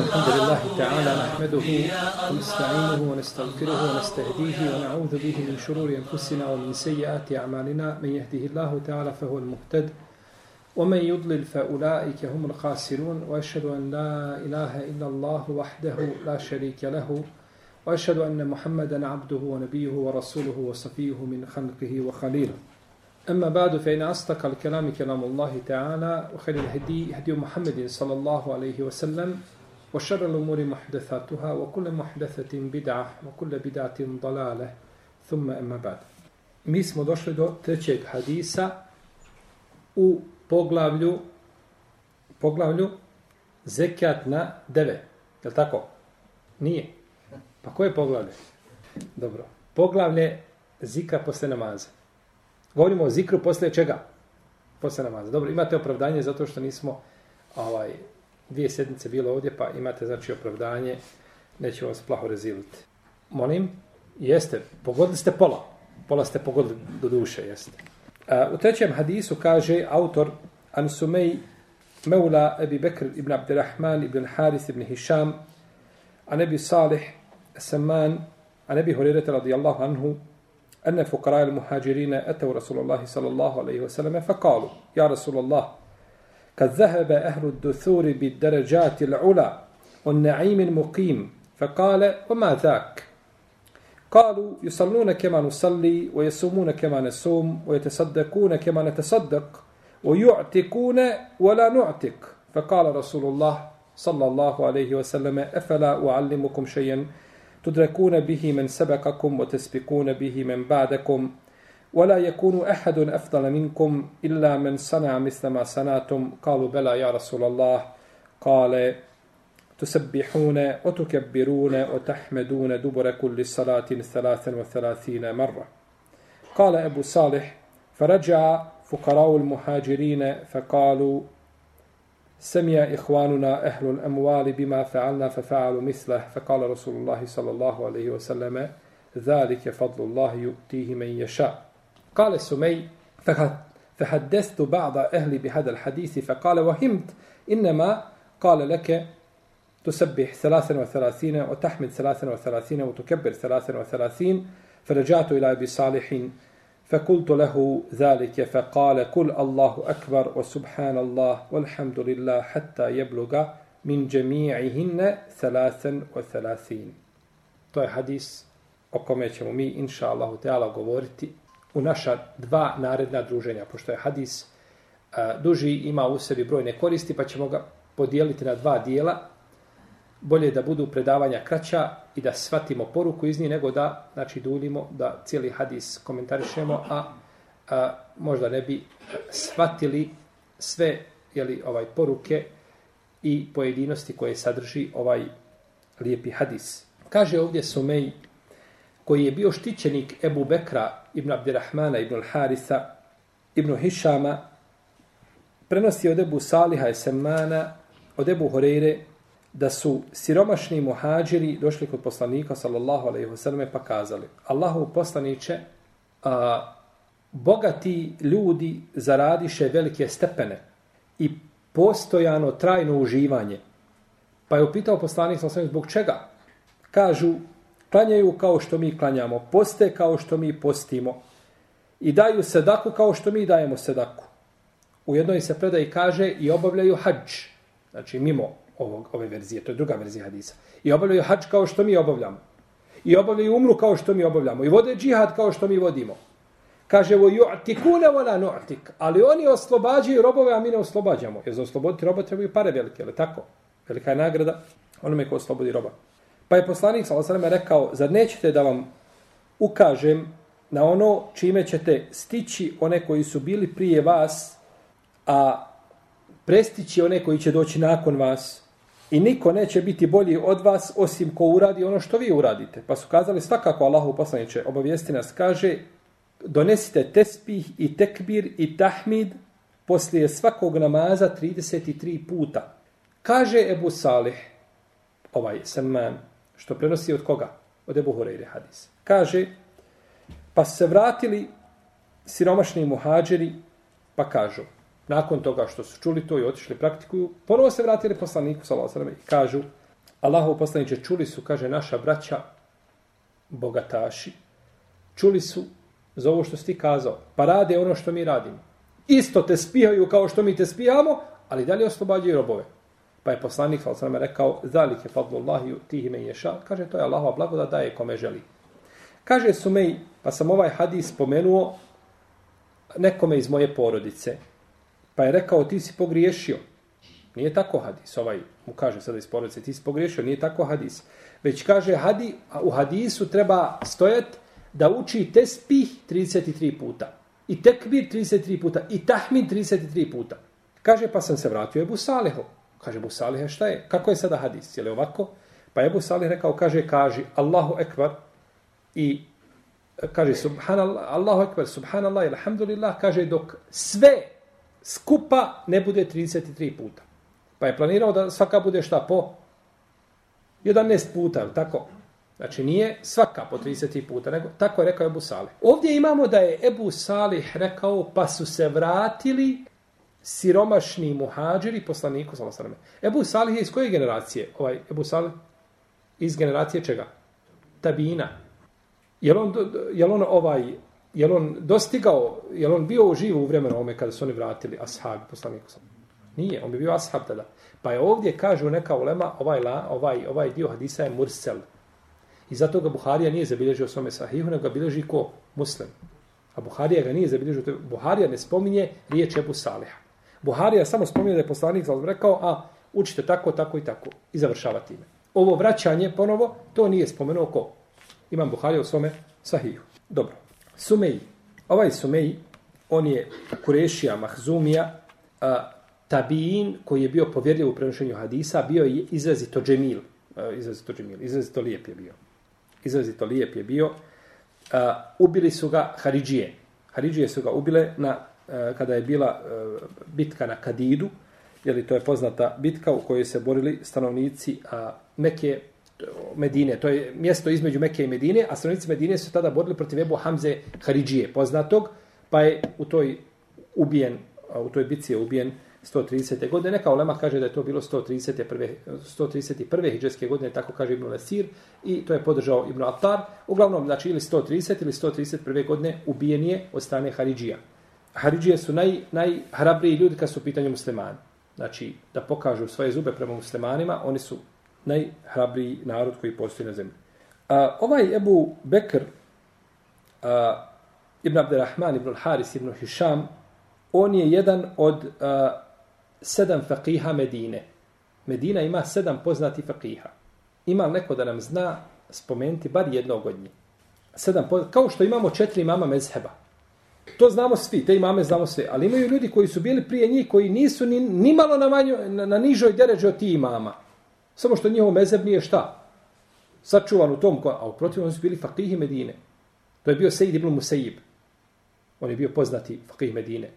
الحمد لله تعالى نحمده ونستعينه ونستغفره ونستهديه ونعوذ به من شرور أنفسنا ومن سيئات أعمالنا. من يهده الله تعالى فهو المهتد ومن يضلل فأولئك هم الخاسرون. وأشهد أن لا إله إلا الله وحده لا شريك له وأشهد أن محمدا عبده ونبيه ورسوله وصفيه من خلقه وخليله. أما بعد فإن أصدق الكلام كلام الله تعالى وخير الهدي هدي محمد صلى الله عليه وسلم. وشر الأمور محدثاتها وكل محدثة بدعة وكل بدعة ضلالة ثم أما بعد Mi smo došli do trećeg hadisa u poglavlju poglavlju zekat na deve. Je tako? Nije. Pa koje poglavlje? Dobro. Poglavlje zikra posle namaza. Govorimo o zikru posle čega? Posle namaza. Dobro, imate opravdanje zato što nismo ovaj, dvije sedmice bilo ovdje, pa imate znači opravdanje, neće vas plaho reziliti. Molim, jeste, pogodili ste pola. Pola ste pogodili do duše, jeste. Uh, u trećem hadisu kaže autor Ansumej Meula Ebi Bekr ibn Abdirrahman ibn Haris ibn Hisham a nebi Salih Saman a nebi Hurirete radijallahu anhu أن فقراء المهاجرين أتوا رسول الله صلى الله عليه وسلم فقالوا يا رسول الله قد ذهب أهل الدثور بالدرجات العلى والنعيم المقيم فقال وما ذاك؟ قالوا يصلون كما نصلي ويصومون كما نصوم ويتصدقون كما نتصدق ويعتقون ولا نعتق. فقال رسول الله صلى الله عليه وسلم أفلا أعلمكم شيئا؟ تدركون به من سبقكم وتسبقون به من بعدكم ولا يكون أحد أفضل منكم إلا من صنع مثل ما صنعتم. قالوا بلى يا رسول الله. قال تسبحون وتكبرون وتحمدون دبر كل صلاة ثلاثا وثلاثين مرة. قال أبو صالح فرجع فقراء المهاجرين فقالوا سمع إخواننا أهل الأموال بما فعلنا ففعلوا مثله. فقال رسول الله صلى الله عليه وسلم ذلك فضل الله يؤتيه من يشاء. قال سمي فحدثت بعض أهلي بهذا الحديث فقال وهمت إنما قال لك تسبح ثلاثا وثلاثين وتحمد ثلاثا وثلاثين وتكبر ثلاثا وثلاثين فرجعت إلى أبي صالح فقلت له ذلك فقال كل الله أكبر وسبحان الله والحمد لله حتى يبلغ من جميعهن ثلاثا وثلاثين. To je hadis o kome ćemo mi, inša Allahu Teala, govoriti. U naša dva naredna druženja, pošto je hadis a, duži, ima u sebi brojne koristi, pa ćemo ga podijeliti na dva dijela. Bolje da budu predavanja kraća i da shvatimo poruku iz njih, nego da znači, duljimo, da cijeli hadis komentarišemo, a, a možda ne bi shvatili sve jeli, ovaj poruke i pojedinosti koje sadrži ovaj lijepi hadis. Kaže ovdje Sumej, koji je bio štićenik Ebu Bekra ibn Abdirahmana ibn Harisa ibn Hišama, prenosi od Ebu Saliha i Semana, od Ebu Horeire, da su siromašni muhađiri došli kod poslanika sallallahu alejhi ve selleme pa kazali Allahu poslanice a bogati ljudi zaradiše velike stepene i postojano trajno uživanje. Pa je upitao poslanik sallallahu zbog čega? Kažu klanjaju kao što mi klanjamo poste kao što mi postimo i daju sedaku kao što mi dajemo sedaku u jednoj se predaji kaže i obavljaju hadž znači mimo ovog, ove verzije, to je druga verzija hadisa. I obavljaju hađ kao što mi obavljamo. I obavljaju umru kao što mi obavljamo. I vode džihad kao što mi vodimo. Kaže, vo ju'tikune vola nu'tik. Ali oni oslobađaju robove, a mi ne oslobađamo. Jer za osloboditi roba trebaju pare velike, ali tako? Velika je nagrada onome ko oslobodi roba. Pa je poslanik s.a.v. rekao, zar nećete da vam ukažem na ono čime ćete stići one koji su bili prije vas, a prestići one koji će doći nakon vas, I niko neće biti bolji od vas osim ko uradi ono što vi uradite. Pa su kazali svakako Allahu poslaniće, obavijesti nas kaže donesite tespih i tekbir i tahmid poslije svakog namaza 33 puta. Kaže Ebu Salih, ovaj Salman, što prenosi od koga? Od Ebu Hureyre hadis. Kaže, pa se vratili siromašni muhađeri, pa kažu, nakon toga što su čuli to i otišli praktikuju, ponovo se vratili poslaniku sallallahu alejhi i kažu: Allahov poslaniće, čuli su, kaže, naša braća bogataši, čuli su za ovo što si ti kazao, pa rade ono što mi radimo. Isto te spijaju kao što mi te spijamo, ali dalje oslobađaju robove. Pa je poslanik sa osrame rekao, zalike fadlullahi tihi me ješa, kaže, to je Allahova blagoda daje kome želi. Kaže Sumej, pa sam ovaj hadis spomenuo nekome iz moje porodice, pa je rekao, ti si pogriješio. Nije tako hadis, ovaj mu kaže sada iz porodice, ti si pogriješio, nije tako hadis. Već kaže, hadi, u hadisu treba stojat da uči tespih 33 puta. I tekbir 33 puta. I tahmin 33 puta. Kaže, pa sam se vratio Ebu Salehu. Kaže, Ebu Salih, e, šta je? Kako je sada hadis? Je li ovako? Pa Ebu Salih rekao, kaže, kaži, Allahu Ekbar I kaže, subhanallah, Allahu ekvar, subhanallah, alhamdulillah, kaže, dok sve skupa ne bude 33 puta. Pa je planirao da svaka bude šta po 11 puta, tako? Znači nije svaka po 30 puta, nego tako je rekao Ebu Salih. Ovdje imamo da je Ebu Salih rekao pa su se vratili siromašni muhađiri poslaniku sallallahu Ebu Salih je iz koje generacije? Ovaj Ebu Salih iz generacije čega? Tabina. Je on je on ovaj je on dostigao, je on bio živ u vremenu ome kada su oni vratili ashabi poslaniku sallallahu Nije, on bi bio ashab tada. Pa je ovdje kažu neka ulema ovaj la, ovaj ovaj dio hadisa je mursel. I zato ga Buharija nije zabilježio svome sahihu, nego ga bilježi ko muslim. A Buharija ga nije zabilježio. Buharija ne spominje riječ Ebu Saliha. Buharija samo spominje da je poslanik zal rekao, a učite tako, tako i tako. I završava time. Ovo vraćanje ponovo, to nije spomenuo ko? Imam Buharija u svome sahiju. Dobro. Sumeji. Ovaj Sumeji, on je Kurešija, Mahzumija, a, tabiin koji je bio povjerljiv u prenošenju hadisa, bio je izrazito džemil. Izrazito džemil, izrazito lijep je bio izrazito lijep je bio. Uh, ubili su ga Haridžije. Haridžije su ga ubile na, E, kada je bila e, bitka na Kadidu, jer to je poznata bitka u kojoj se borili stanovnici a, Meke, Medine, to je mjesto između Mekke i Medine, a stanovnici Medine su tada borili protiv Ebu Hamze Haridžije, poznatog, pa je u toj ubijen, u toj bitci je ubijen 130. godine. Neka Olema kaže da je to bilo 131. 131. hijđarske godine, tako kaže Ibn Lesir, i to je podržao Ibn Attar. Uglavnom, znači, ili 130 ili 131. godine ubijen je od strane Haridžija. Haridžije su naj, najhrabriji ljudi kad su u pitanju muslimani. Znači, da pokažu svoje zube prema muslimanima, oni su najhrabriji narod koji postoji na zemlji. A, ovaj Ebu Bekr, a, Ibn Abderrahman, Ibn Haris, Ibn Hisham, on je jedan od a, sedam faqiha Medine. Medina ima sedam poznati faqiha. Ima li neko da nam zna spomenuti bar jednog od njih? Sedam kao što imamo četiri imama mezheba. To znamo svi, te imame znamo sve. Ali imaju ljudi koji su bili prije njih, koji nisu ni, ni malo na, manju, na, na nižoj deređi od ti imama. Samo što njihov mezeb nije šta? Sačuvan u tom, a u protiv su bili fakihi Medine. To je bio Sejid ibn Musejib. On je bio poznati fakih Medine.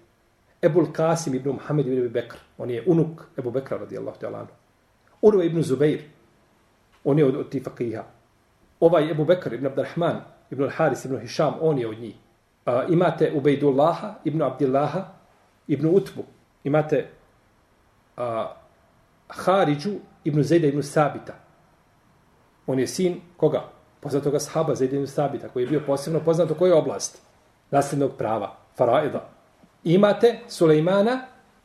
Ebul Kasim ibn Muhammed ibn Bekr, on je unuk Ebu Bekra radijallahu ta'ala anhu. Ibn Zubeir, on je od, od tih fakiha. Ovaj Ebu Bekr ibn Abdurrahman ibn Al-Haris ibn Hisham, on je od njih. Imate Ubejdullaha ibn Abdillaha ibn Utbu. Imate a, Haridžu ibn Zejda ibn Sabita. On je sin koga? Poznatoga sahaba Zejda ibn Sabita, koji je bio posebno poznat u kojoj oblasti? Nasljednog prava, faraida. Imate Sulejmana,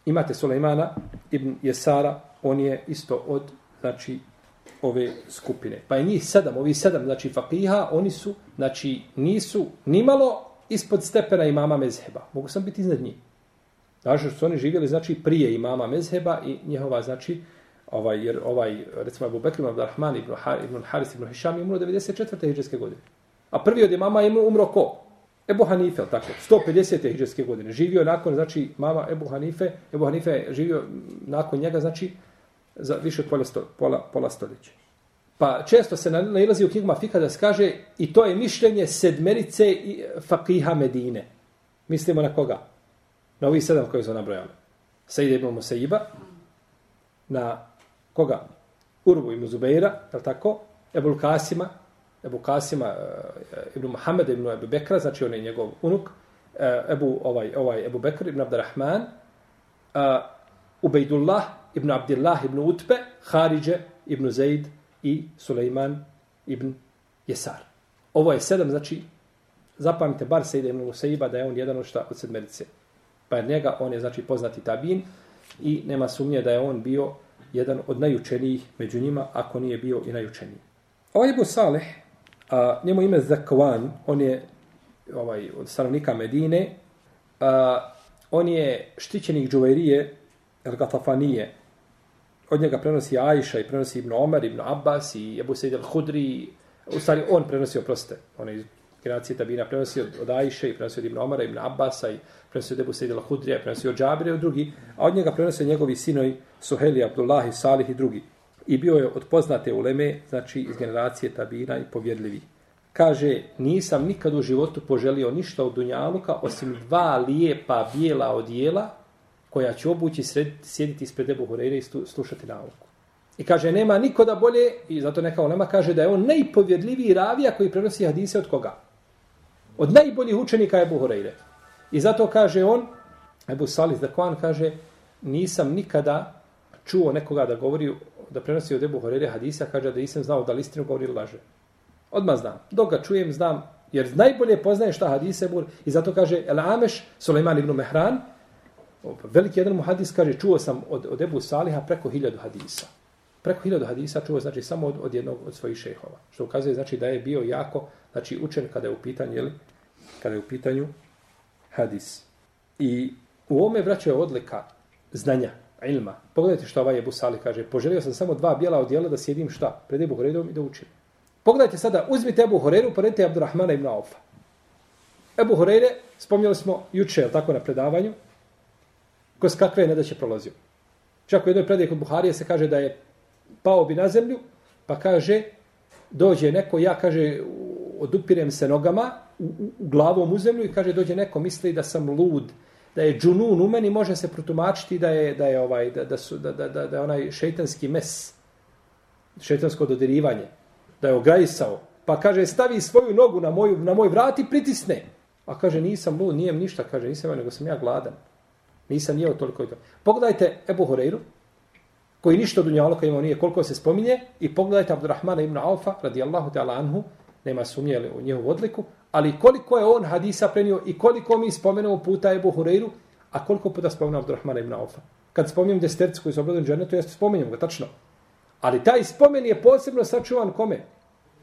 imate Sulejmana ibn Jesara, on je isto od, znači, ove skupine. Pa je njih sedam, ovi sedam, znači, fakiha, oni su, znači, nisu nimalo ispod stepena imama mezheba. Mogu sam biti iznad njih. Znači, su oni živjeli, znači, prije imama mezheba i njihova, znači, ovaj, jer ovaj, recimo, Abu Bekr ibn Rahman ibn, Har, ibn Haris ibn Hisham je umro 94. hijđarske godine. A prvi od imama je umro ko? Ebu Hanife, tako, 150. hijđarske godine. Živio nakon, znači, mama Ebu Hanife, Ebu Hanife je živio nakon njega, znači, za više od pola, sto, pola, pola stoljeća. Pa često se nalazi u knjigama Fika da se kaže i to je mišljenje sedmerice fakiha Medine. Mislimo na koga? Na ovih sedam koji su nabrojali. Sejde ibn Musaiba, na koga? Urbu ibn Zubeira, je tako? Ebul Kasima, Ebu Kasima, e, e, Ibn Muhammed, Ibn Ebu Bekra, znači on je njegov unuk, e, Ebu, ovaj, ovaj Ebu Bekr, Ibn Abdurrahman, Ubejdullah, Ibn Abdillah, Ibn Utbe, Haridže, Ibn Zaid, i Suleiman ibn Jesar. Ovo je sedam, znači, zapamite bar se ide ibn Usaiba da je on jedan od šta od sedmerice. Pa je njega, on je znači poznati tabin i nema sumnje da je on bio jedan od najučenijih među njima, ako nije bio i najučeniji. Ovaj Ebu Saleh, a, njemu ime Zakwan, on je ovaj, od stanovnika Medine, a, on je štićenik džuverije El Gatafanije. Od njega prenosi Ajša i prenosi Ibn Omar, Ibn Abbas i Ebu Sejid al-Hudri. U stvari, on prenosi, oprostite, on je iz generacije Tabina prenosi od, od Ajše i prenosi od Ibn Omara, Ibn Abbasa i prenosi od Ebu Sejid al-Hudrija, prenosi od Džabire od drugi, a od njega prenosi njegovi sinovi Suheli, Abdullah i Salih i drugi. I bio je od poznate uleme, znači iz generacije Tabina i povjedljivi. Kaže, nisam nikad u životu poželio ništa od Dunjaluka, osim dva lijepa bijela odjela koja će obući sjediti ispred Ebu Horeire i slušati nauku. I kaže, nema niko da bolje, i zato neka olema kaže da je on najpovjedljiviji ravija koji prenosi hadise od koga? Od najboljih učenika Ebu Horeire. I zato kaže on, Ebu Salih Zakwan kaže, nisam nikada čuo nekoga da govori, da prenosi od Ebu Horeire hadisa, kaže da nisam znao da listinu govori laže. Odmah znam. Dok ga čujem, znam, jer najbolje poznaje šta hadise Ebu I zato kaže, El Ameš, Suleiman ibn Mehran, veliki jedan muhadis kaže, čuo sam od, od Ebu Saliha preko hiljadu hadisa. Preko hiljadu hadisa čuo znači samo od, od jednog od svojih šehova. Što ukazuje znači da je bio jako znači učen kada je u pitanju, jeli, kada je u pitanju hadis. I u ome vraćaju odlika znanja, ilma. Pogledajte što ovaj Ebu Salih kaže. Poželio sam samo dva bijela odjela da sjedim šta? Pred Ebu Horedom i da učim. Pogledajte sada, uzmite Ebu Horeru, poredite Abdurrahmana ibn Aufa. Ebu Horeire, spomnjali smo juče, tako na predavanju, kroz kakve ne da će prolazio. Čak u jednoj predaji kod Buharije se kaže da je pao bi na zemlju, pa kaže, dođe neko, ja kaže, odupirem se nogama, u, u, u glavom u zemlju i kaže, dođe neko, misli da sam lud, da je džunun u meni, može se protumačiti da je, da je, ovaj, da, da, su, da, da, da, da je onaj šeitanski mes, šeitansko dodirivanje, da je ograjisao. Pa kaže, stavi svoju nogu na, moju, na moj vrat i pritisne. A kaže, nisam lud, nijem ništa, kaže, nisam nego sam ja gladan. Nisam jeo toliko i to. Pogledajte Ebu Horeiru, koji ništa dunjaloka imao nije koliko se spominje, i pogledajte Abdurrahmana ibn Aufa, radijallahu ta'ala anhu, nema sumnje u njehovu odliku, ali koliko je on hadisa prenio i koliko mi spomenuo puta Ebu Horeiru, a koliko puta spomenuo Abdurrahmana ibn Aufa. Kad spominjem desterci koji su obradili džennetu, ja spominjem ga, tačno. Ali taj spomen je posebno sačuvan kome?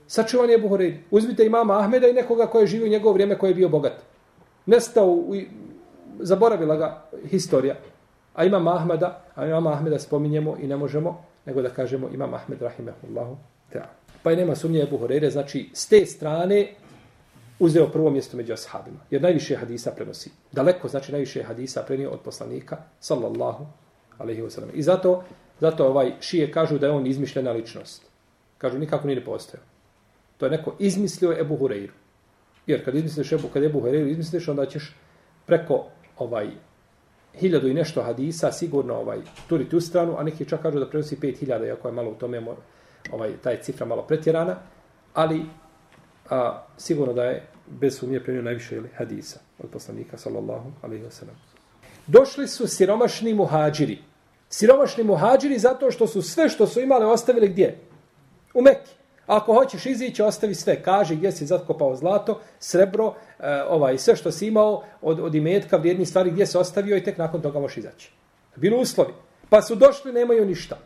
Sačuvan je Ebu Horeiru. Uzmite imama Ahmeda i nekoga koji je živio u njegovo vrijeme koji je bio bogat. Nestao u zaboravila ga historija. A ima Ahmeda, a ima Mahmeda spominjemo i ne možemo, nego da kažemo ima Ahmed rahimehullahu ta'ala. Pa je nema sumnje Ebu Horeire, znači s te strane uzeo prvo mjesto među ashabima. Jer najviše hadisa prenosi. Daleko, znači najviše hadisa prenio od poslanika, sallallahu alaihi wa sallam. I zato, zato ovaj šije kažu da je on izmišljena ličnost. Kažu, nikako nije postojao. To je neko izmislio Ebu Hureiru. Jer kad izmisliš Ebu, kad Ebu Horeiru izmisliš, onda ćeš preko ovaj hiljadu i nešto hadisa sigurno ovaj turiti u stranu, a neki čak kažu da prenosi pet hiljada, iako je malo u tome ovaj, taj cifra malo pretjerana, ali a, sigurno da je bez sumnje prenio najviše ili, hadisa od poslanika, sallallahu alaihi ve sellem. Došli su siromašni muhađiri. Siromašni muhađiri zato što su sve što su imali ostavili gdje? U Mekki. Ako hoćeš izići, ostavi sve. Kaže gdje si zatkopao zlato, srebro, e, ovaj, sve što si imao od, od imetka, vrijednih stvari, gdje se ostavio i tek nakon toga možeš izaći. Bilo uslovi. Pa su došli, nemaju ništa.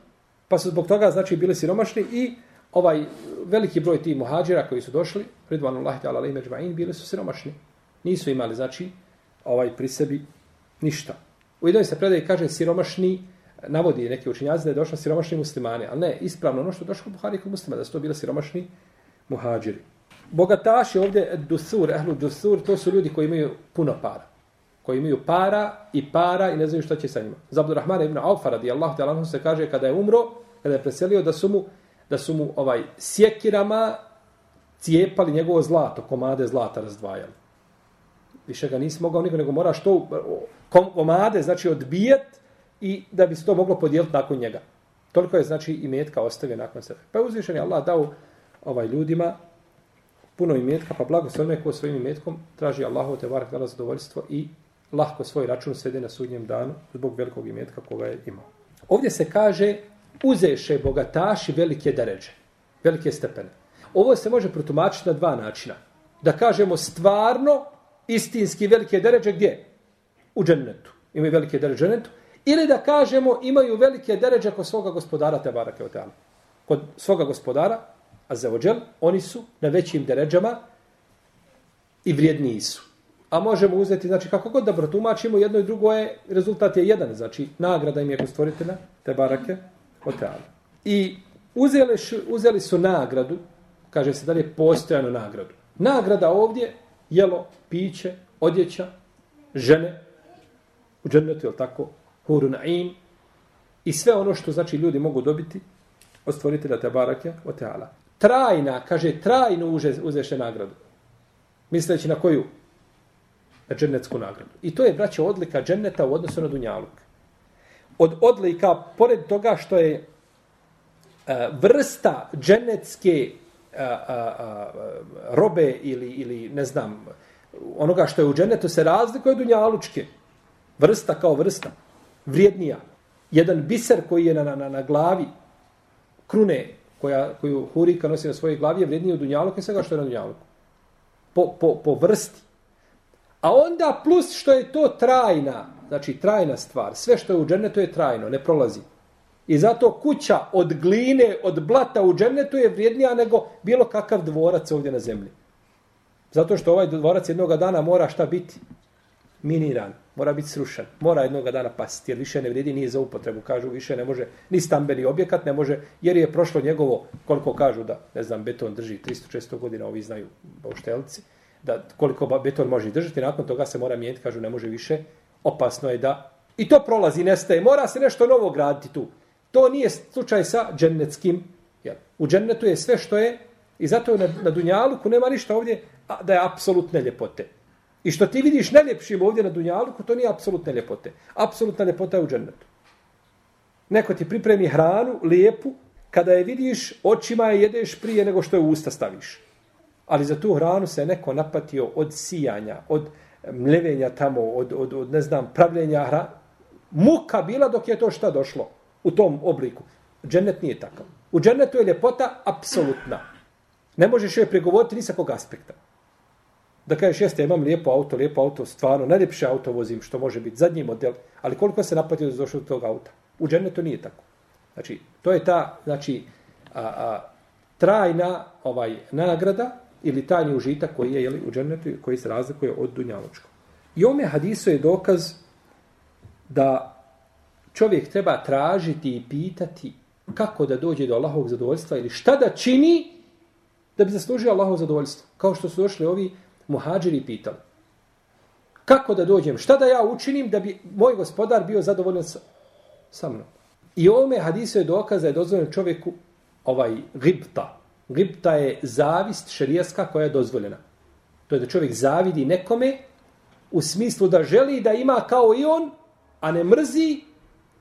Pa su zbog toga, znači, bili siromašni i ovaj veliki broj tih muhađira koji su došli, Ridvanu Allahi ta'ala ali međma'in, bili su siromašni. Nisu imali, znači, ovaj pri sebi ništa. U jednoj se predaj kaže siromašni, navodi neki učinjaci da je došlo siromašni muslimani, ali ne, ispravno ono što je došlo Buhari kod muslima, da su to bili siromašni muhađiri. Bogataši ovdje, dusur, ehlu dusur, to su ljudi koji imaju puno para. Koji imaju para i para i ne znaju šta će sa njima. Za Abdurrahmana ibn Aufa radijallahu ta'ala se kaže kada je umro, kada je preselio, da su mu, da su mu ovaj sjekirama cijepali njegovo zlato, komade zlata razdvajali. Više ga nisi mogao niko, nego moraš to komade, znači odbijet, i da bi se to moglo podijeliti nakon njega. Toliko je znači i metka ostavio nakon sebe. Pa je uzvišen je Allah dao ovaj ljudima puno imetka, pa blago sve ko svojim imetkom traži Allahu te varak dala zadovoljstvo i lahko svoj račun svede na sudnjem danu zbog velikog imetka koga je imao. Ovdje se kaže uzeše bogataši velike daređe. Velike stepene. Ovo se može protumačiti na dva načina. Da kažemo stvarno istinski velike daređe gdje? U džennetu. Imaju velike daređe u džennetu. Ili da kažemo imaju velike deređe kod svoga gospodara Tebara Keotana. Kod svoga gospodara, a za ođel, oni su na većim deređama i vrijedniji su. A možemo uzeti, znači kako god da protumačimo, jedno i drugo je, rezultat je jedan, znači nagrada im je kod stvoritelja Tebara Keoteala. I uzeli, uzeli su nagradu, kaže se da li je postojano nagradu. Nagrada ovdje, jelo, piće, odjeća, žene, u džennetu, je tako, hurun ain i sve ono što znači ljudi mogu dobiti od stvoritelja te barake, teala. Trajna, kaže, trajno uže, uzeše nagradu. Misleći na koju? Na džennetsku nagradu. I to je, braće, odlika dženneta u odnosu na dunjaluk. Od odlika, pored toga što je uh, vrsta džennetske uh, uh, robe ili, ili, ne znam, onoga što je u džennetu se razlikuje od dunjalučke. Vrsta kao vrsta vrijednija. Jedan biser koji je na, na, na glavi krune koja, koju Hurika nosi na svojoj glavi je vrijedniji od Dunjaluka i svega što je na Dunjaluku. Po, po, po vrsti. A onda plus što je to trajna, znači trajna stvar, sve što je u džennetu je trajno, ne prolazi. I zato kuća od gline, od blata u džennetu je vrijednija nego bilo kakav dvorac ovdje na zemlji. Zato što ovaj dvorac jednog dana mora šta biti? miniran, mora biti srušen, mora jednog dana pasti, jer više ne vredi, nije za upotrebu, kažu, više ne može, ni stambeni objekat ne može, jer je prošlo njegovo, koliko kažu da, ne znam, beton drži 300-400 godina, ovi znaju bauštelci, da koliko beton može držati, nakon toga se mora mijeniti, kažu, ne može više, opasno je da, i to prolazi, nestaje, mora se nešto novo graditi tu. To nije slučaj sa džennetskim, jel? u džennetu je sve što je, i zato na, na Dunjaluku nema ništa ovdje da je apsolutne ljepote. I što ti vidiš najljepšim ovdje na Dunjaluku, to nije apsolutne ljepote. Apsolutna ljepota je u džennetu. Neko ti pripremi hranu, lijepu, kada je vidiš, očima je jedeš prije nego što je u usta staviš. Ali za tu hranu se neko napatio od sijanja, od mljevenja tamo, od, od, od ne znam, pravljenja hrana. Muka bila dok je to šta došlo u tom obliku. Džennet nije takav. U džennetu je ljepota apsolutna. Ne možeš joj pregovoriti ni sa kog aspekta da kažeš jeste, imam lijepo auto, lijepo auto, stvarno, najljepše auto vozim što može biti, zadnji model, ali koliko se naplatio da došao do tog auta? U džennetu nije tako. Znači, to je ta, znači, a, a, trajna ovaj nagrada ili tajni užitak koji je jeli, u džennetu, koji se razlikuje od dunjaločkog. I ome hadiso je dokaz da čovjek treba tražiti i pitati kako da dođe do Allahovog zadovoljstva ili šta da čini da bi zaslužio Allahov zadovoljstvo. Kao što su došli ovi muhađiri pitali. Kako da dođem? Šta da ja učinim da bi moj gospodar bio zadovoljan sa, sa mnom? I ovome hadisu je dokaz da je dozvoljen čovjeku ovaj gibta. Gibta je zavist šerijaska koja je dozvoljena. To je da čovjek zavidi nekome u smislu da želi da ima kao i on, a ne mrzi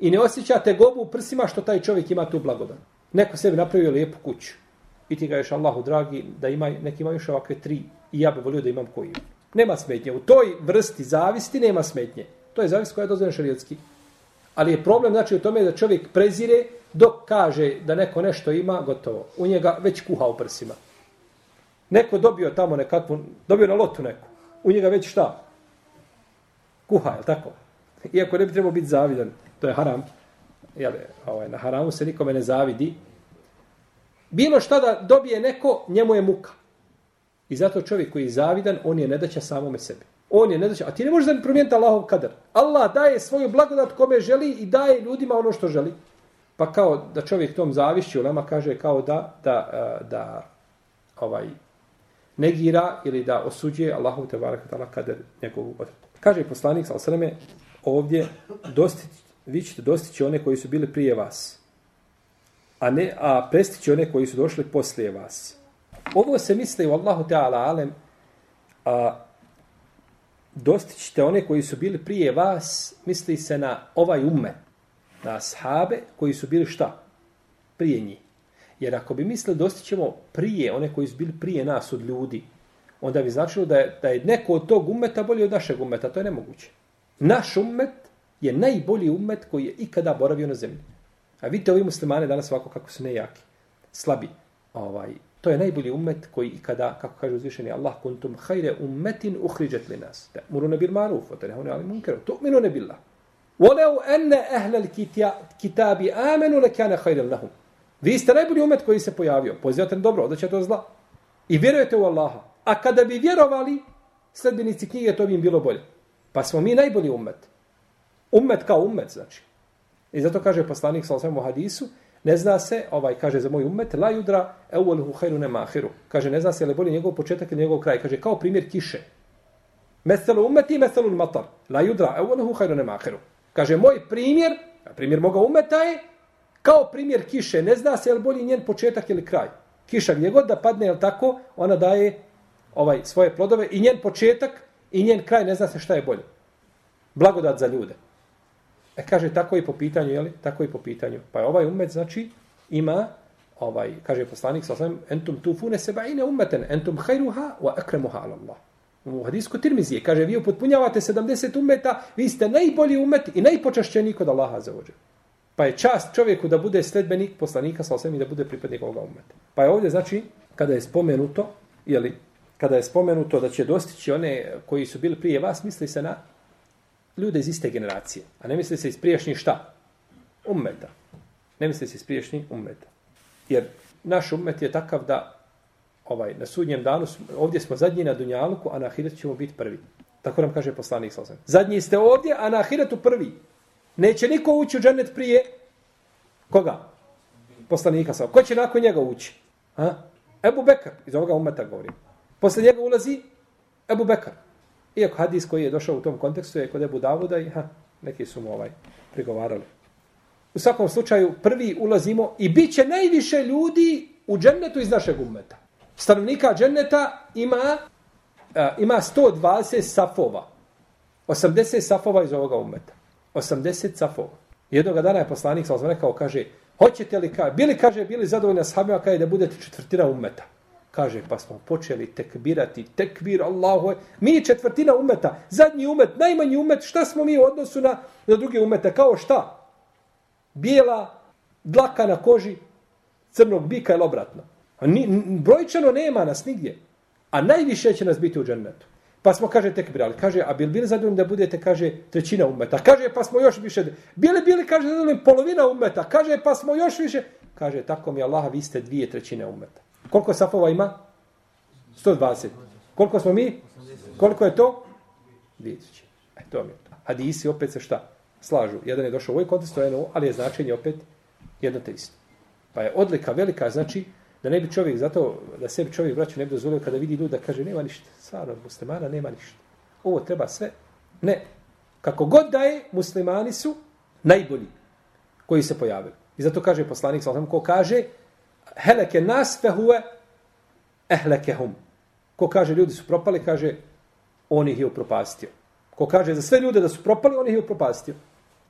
i ne osjeća tegobu u prsima što taj čovjek ima tu blagodan. Neko sebi napravio lijepu kuću. I ti još Allahu dragi da ima, neki ima još ovakve tri i ja bih volio da imam koji. Nema smetnje. U toj vrsti zavisti nema smetnje. To je zavist koja je dozvoljena šarijetski. Ali je problem znači u tome da čovjek prezire dok kaže da neko nešto ima, gotovo. U njega već kuha u prsima. Neko dobio tamo nekakvu, dobio na lotu neku. U njega već šta? Kuha, je tako? Iako ne bi trebao biti zavidan, to je haram. Jel, ovaj, na haramu se nikome ne zavidi. Bilo šta da dobije neko, njemu je muka. I zato čovjek koji je zavidan, on je nedaća samome sebi. On je nedaća, a ti ne možeš da promijeniti Allahov kadar. Allah daje svoju blagodat kome želi i daje ljudima ono što želi. Pa kao da čovjek tom zavišći, Ulema kaže kao da, da, da ovaj, negira ili da osuđuje Allahov te barak kader njegovu odredu. Kaže poslanik, sal sveme, ovdje dostići, vi ćete dostići one koji su bili prije vas, a ne a prestići one koji su došli poslije vas. Ovo se misli u Allahu Teala alem, a dostićete one koji su bili prije vas, misli se na ovaj umet, na ashabe koji su bili šta? Prije njih. Jer ako bi mislili dostićemo prije one koji su bili prije nas od ljudi, onda bi značilo da je, da je neko od tog umeta bolji od našeg umeta. To je nemoguće. Naš umet je najbolji umet koji je ikada boravio na zemlji. A vidite ovi muslimane danas ovako kako su nejaki, slabi ovaj, to je najbolji ummet koji ikada, kako kaže uzvišeni Allah, kuntum hajre ummetin uhriđet li nas. Da, muru ne bil maruf, ote nehune ali munkeru. Tu minu ne billah. Voleu enne ehlel kitabi amenu lekane hajre lahum. Vi ste najbolji ummet koji se pojavio. Pozivate na dobro, odaće to zla. I vjerujete u Allaha. A kada bi vjerovali, sledbenici knjige, to bi im bilo bolje. Pa smo mi najbolji ummet. Ummet kao ummet, znači. I zato kaže poslanik sa osvijem u hadisu, ne zna se, ovaj kaže za moj umet, la yudra evveluhu hajru nema ahiru. Kaže, ne zna se je li bolje njegov početak ili njegov kraj. Kaže, kao primjer kiše. Meselu ummeti, meselu matar. La yudra evveluhu hajru nema ahiru. Kaže, moj primjer, primjer moga umeta je, kao primjer kiše. Ne zna se je li bolje njen početak ili kraj. Kiša gdje god da padne, je tako, ona daje ovaj svoje plodove i njen početak i njen kraj ne zna se šta je bolje. Blagodat za ljude. E kaže tako i po pitanju, je li? Tako i po pitanju. Pa je ovaj umet znači ima ovaj kaže poslanik sa osam entum tufune sebaine ummeten entum khairuha wa akramuha ala Allah. U hadisku Tirmizije kaže vi upotpunjavate 70 ummeta, vi ste najbolji umet i najpočašćeniji kod Allaha za ođe. Pa je čast čovjeku da bude sledbenik poslanika sa osam i da bude pripadnik ovoga umeta. Pa je ovdje znači kada je spomenuto, je li kada je spomenuto da će dostići one koji su bili prije vas, misli se na ljude iz iste generacije. A ne misli se iz priješnjih šta? Ummeta. Ne misli se iz priješnjih ummeta. Jer naš ummet je takav da ovaj na sudnjem danu, ovdje smo zadnji na Dunjaluku, a na Ahiretu ćemo biti prvi. Tako nam kaže poslanik sa Zadnji ste ovdje, a na Ahiretu prvi. Neće niko ući u džennet prije koga? Poslanika sa Ko će nakon njega ući? Ha? Ebu Bekar, iz ovoga ummeta govorim. Posle njega ulazi Ebu Bekar. Iako hadis koji je došao u tom kontekstu je kod Ebu Davuda i ha, neki su mu ovaj prigovarali. U svakom slučaju prvi ulazimo i bit će najviše ljudi u džennetu iz našeg ummeta. Stanovnika dženneta ima, a, ima 120 safova. 80 safova iz ovoga ummeta. 80 safova. Jednoga dana je poslanik sa rekao, kaže, hoćete li, ka, bili, kaže, bili zadovoljni ashabima, habima, kaže, da budete četvrtina ummeta. Kaže, pa smo počeli tekbirati, tekbir, Allahu, mi četvrtina umeta, zadnji umet, najmanji umet, šta smo mi u odnosu na, na druge umete, kao šta? Bijela dlaka na koži crnog bika ili obratno. A ni, brojčano nema nas nigdje, a najviše će nas biti u džennetu. Pa smo, kaže, tekbirali. Kaže, a bil bili zadovoljni da budete, kaže, trećina umeta. Kaže, pa smo još više. Bili, bili, kaže, zadovoljni polovina umeta. Kaže, pa smo još više. Kaže, tako mi Allah, vi ste dvije trećine umeta. Koliko safova ima? 120. Koliko smo mi? Koliko je to? 2000. E, to mi je to. Hadisi opet se šta? Slažu. Jedan je došao u ovaj kontekst, ali je značenje opet jedno te isto. Pa je odlika velika, znači, da ne bi čovjek, zato da sebi čovjek vraća ne bi dozvolio kada vidi ljudi da kaže nema ništa. Stvarno, od muslimana nema ništa. Ovo treba sve. Ne. Kako god da je, muslimani su najbolji koji se pojavili. I zato kaže poslanik, ko kaže, heleke nas fehuve ehlekehum. Ko kaže ljudi su propali, kaže on ih je upropastio. Ko kaže za sve ljude da su propali, on ih je upropastio.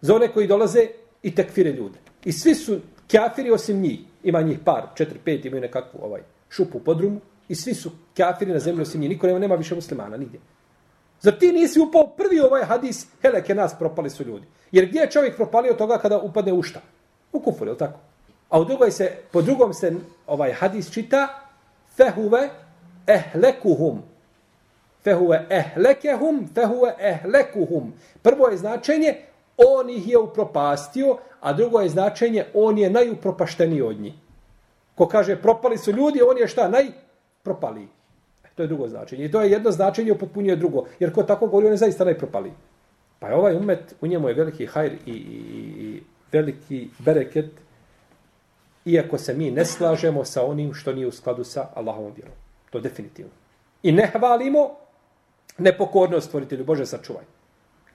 Za one koji dolaze i tekfire ljude. I svi su kafiri osim njih. Ima njih par, četiri, pet, imaju nekakvu ovaj, šupu u podrumu. I svi su kafiri na zemlji osim njih. Niko nema, nema više muslimana, nigdje. Zar ti nisi upao prvi ovaj hadis, heleke nas propali su ljudi. Jer gdje je čovjek propalio toga kada upadne u šta? U kufur, je tako? A u drugoj se, po drugom se ovaj hadis čita fehuve ehlekuhum. Fehuve ehlekehum, fehuve ehlekuhum. Prvo je značenje on ih je upropastio, a drugo je značenje on je najupropašteniji od njih. Ko kaže propali su ljudi, on je šta? Najpropali. E, to je drugo značenje. I to je jedno značenje upotpunjuje drugo. Jer ko tako govori, on je zaista najpropali. Pa je ovaj umet, u njemu je veliki hajr i, i, i veliki bereket iako se mi ne slažemo sa onim što nije u skladu sa Allahovom vjerom. To definitivno. I ne hvalimo nepokornost stvoritelju. Bože, sačuvaj.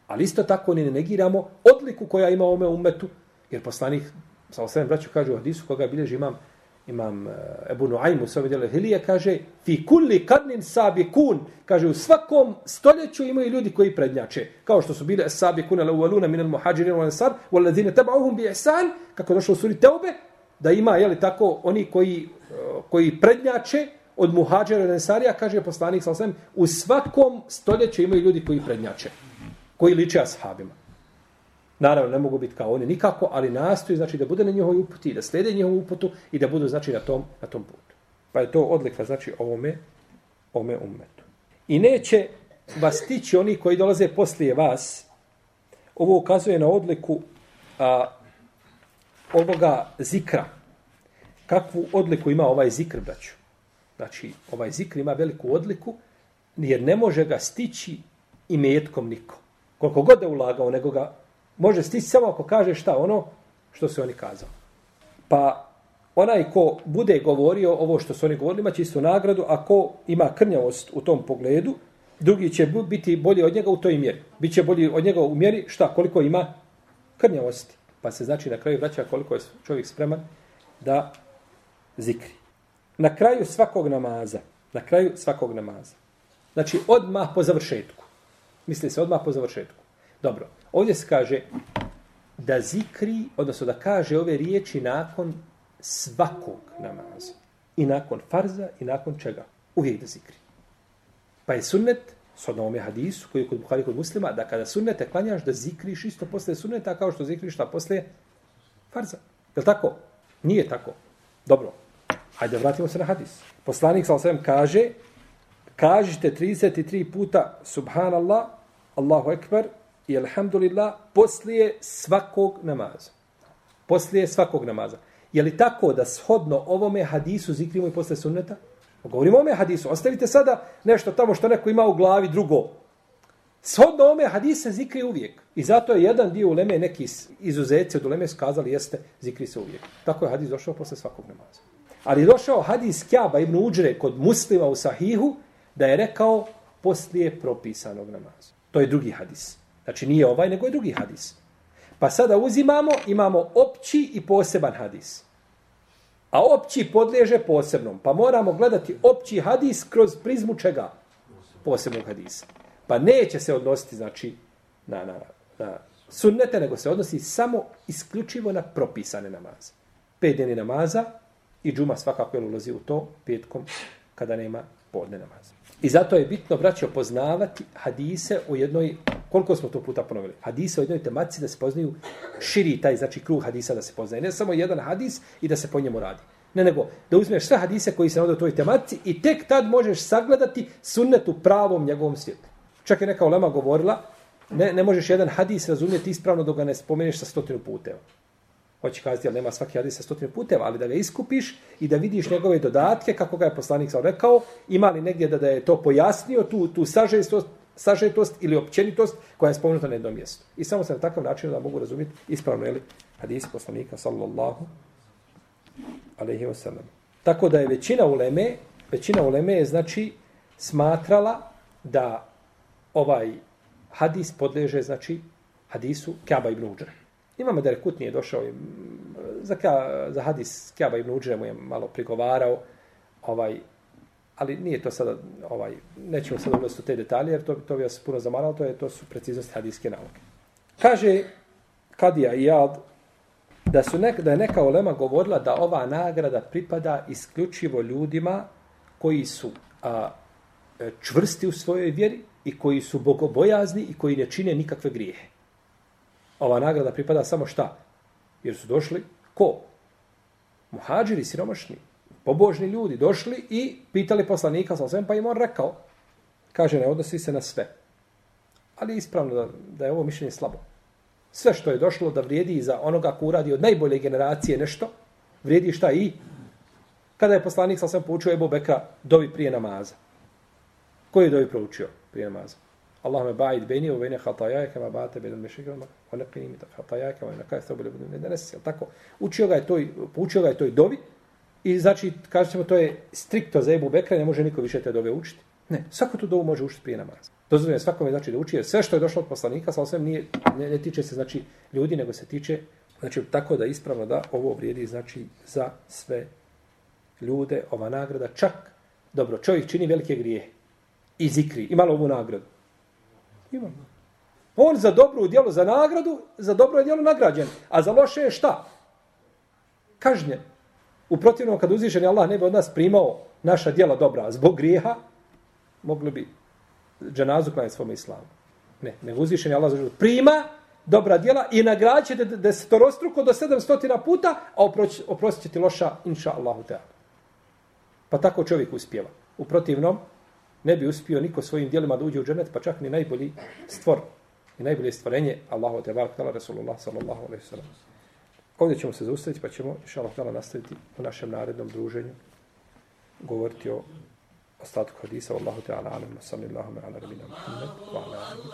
Ali isto tako ni ne negiramo odliku koja ima ome umetu, jer poslanih, sa osvijem braću, kaže u hadisu koga bilježi imam, imam e, Ebu Nuaym u sve vidjeli, Hilije kaže, fi kulli kadnin sabi kun, kaže, u svakom stoljeću imaju ljudi koji prednjače, kao što su bile sabi kun, ale uvaluna minal muhađirin, u ansar, u aladzine tabauhum bi ihsan, kako došlo u suri Teube, da ima, je li tako, oni koji, eh, koji prednjače od muhađera ensarija kaže poslanik Salasem, u svakom stoljeću imaju ljudi koji prednjače, koji liče ashabima. Naravno, ne mogu biti kao oni nikako, ali nastoji znači, da bude na njihovoj uputi, da slede njihovu uputu i da budu znači, na tom, na tom putu. Pa je to odlika, znači, ovome, ovome ummetu. I neće vas tići oni koji dolaze poslije vas. Ovo ukazuje na odliku a, ovoga zikra. Kakvu odliku ima ovaj zikr, braću? Znači, ovaj zikr ima veliku odliku, jer ne može ga stići i metkom niko. Koliko god da ulagao, nego ga može stići samo ako kaže šta ono što se oni kazao. Pa onaj ko bude govorio ovo što su oni govorili, ima će istu nagradu, a ko ima krnjavost u tom pogledu, drugi će biti bolji od njega u toj mjeri. Biće bolji od njega u mjeri šta, koliko ima krnjavosti. Pa se znači na kraju vraća koliko je čovjek spreman da zikri. Na kraju svakog namaza, na kraju svakog namaza. Znači odmah po završetku. Misli se odmah po završetku. Dobro, ovdje se kaže da zikri, odnosno da kaže ove riječi nakon svakog namaza. I nakon farza i nakon čega. Uvijek da zikri. Pa je sunnet, s odnovom je hadisu, koji je kod Buhari kod muslima, da kada sunnete klanjaš, da zikriš isto posle sunneta, kao što zikriš šta posle farza. Je li tako? Nije tako. Dobro. Hajde, vratimo se na hadis. Poslanik sa osvijem kaže, kažite 33 puta Subhanallah, Allahu Ekber i Alhamdulillah poslije svakog namaza. Poslije svakog namaza. Je li tako da shodno ovome hadisu zikrimo i posle sunneta? Govorimo o ome hadisu. Ostavite sada nešto tamo što neko ima u glavi drugo. Shodno ome hadise zikri uvijek. I zato je jedan dio uleme, neki izuzetci od uleme skazali jeste zikri se uvijek. Tako je hadis došao posle svakog namaza. Ali je došao hadis Kjaba ibn Uđre kod muslima u Sahihu da je rekao poslije propisanog namaza. To je drugi hadis. Znači nije ovaj, nego je drugi hadis. Pa sada uzimamo, imamo opći i poseban hadis. A opći podliježe posebnom. Pa moramo gledati opći hadis kroz prizmu čega? Posebnog hadisa. Pa neće se odnositi, znači, na, na, na sunnete, nego se odnosi samo isključivo na propisane namaze. Pet dnevni namaza i džuma svakako je ulazi u to petkom kada nema podne namaza. I zato je bitno, braćo, poznavati hadise u jednoj, koliko smo to puta ponovili, Hadisa u jednoj tematici da se poznaju širi taj, znači krug hadisa da se poznaje. Ne samo jedan hadis i da se po njemu radi. Ne nego, da uzmeš sve hadise koji se navode u toj tematici i tek tad možeš sagledati sunnet u pravom njegovom svijetu. Čak je neka olema govorila, ne, ne možeš jedan hadis razumjeti ispravno dok ga ne spomeneš sa stotinu puteva hoće kazati, ali nema svaki hadis sa stotinu puteva, ali da ga iskupiš i da vidiš njegove dodatke, kako ga je poslanik sam rekao, ima li negdje da, da je to pojasnio, tu, tu sažetost, sažetost ili općenitost koja je spomenuta na jednom mjestu. I samo se na takav način da mogu razumjeti ispravno, ili hadis poslanika, sallallahu alaihi wasallam. Tako da je većina uleme, većina uleme je znači smatrala da ovaj hadis podleže, znači, hadisu Kaba ibn Uđara. Imamo da Rekut nije došao i za, ka, za hadis Kaba ibn Uđe mu je malo prigovarao, ovaj, ali nije to sada, ovaj, nećemo sada ulaziti u te detalje, jer to, to bi vas puno zamaralo, to, je, to su preciznosti hadijske nauke. Kaže Kadija i Jad da, su nek, da je neka olema govorila da ova nagrada pripada isključivo ljudima koji su a, e, čvrsti u svojoj vjeri i koji su bogobojazni i koji ne čine nikakve grijehe ova nagrada pripada samo šta? Jer su došli ko? Muhađiri, siromašni, pobožni ljudi, došli i pitali poslanika sa svem, pa im on rekao, kaže, ne odnosi se na sve. Ali je ispravno da, da je ovo mišljenje slabo. Sve što je došlo da vrijedi za onoga ko uradi od najbolje generacije nešto, vrijedi šta i kada je poslanik sa svem poučio Ebu Bekra dovi prije namaza. Koji je dovi proučio prije namaza? Allahume ba'id beni u beni hatajaje kema ba'ate beni mešikama wa naqini min hatajaje kema naqai thobu lebudu ne danas tako učio ga je toj poučio ga je toj dovi i znači kažemo to je strikto za Ebu Bekra ne može niko više te dove učiti ne svako tu dovu može učiti prije namaza dozvoljeno je svakome znači da uči jer sve što je došlo od poslanika sa osvijem nije ne, ne tiče se znači ljudi nego se tiče znači tako da ispravno da ovo vrijedi znači za sve ljude ova nagrada čak dobro čovjek čini velike grijehe i zikri imalo ovu nagradu Ima. On za dobro djelo, za nagradu, za dobro je djelo nagrađen. A za loše je šta? Kažnjen. U protivnom, kad uzvišeni Allah ne bi od nas primao naša djela dobra zbog grijeha, mogli bi dženazu klanjati je svom islamu. Ne, ne uzvišeni Allah zaživu. Prima dobra djela i nagrađete da, se to do 700 puta, a oprostit će ti loša, inša Allahu te. Pa tako čovjek uspjeva. U protivnom, ne bi uspio niko svojim dijelima da uđe u dženet, pa čak ni najbolji stvor. I najbolje stvorenje, Allahu te barak tala, Rasulullah sallallahu alaihi sallam. Ovdje ćemo se zaustaviti, pa ćemo, inša Allah, nastaviti u našem narednom druženju, govoriti o ostatku hadisa, Allahu te ala alam, sallallahu ala rabina Muhammed, wa ala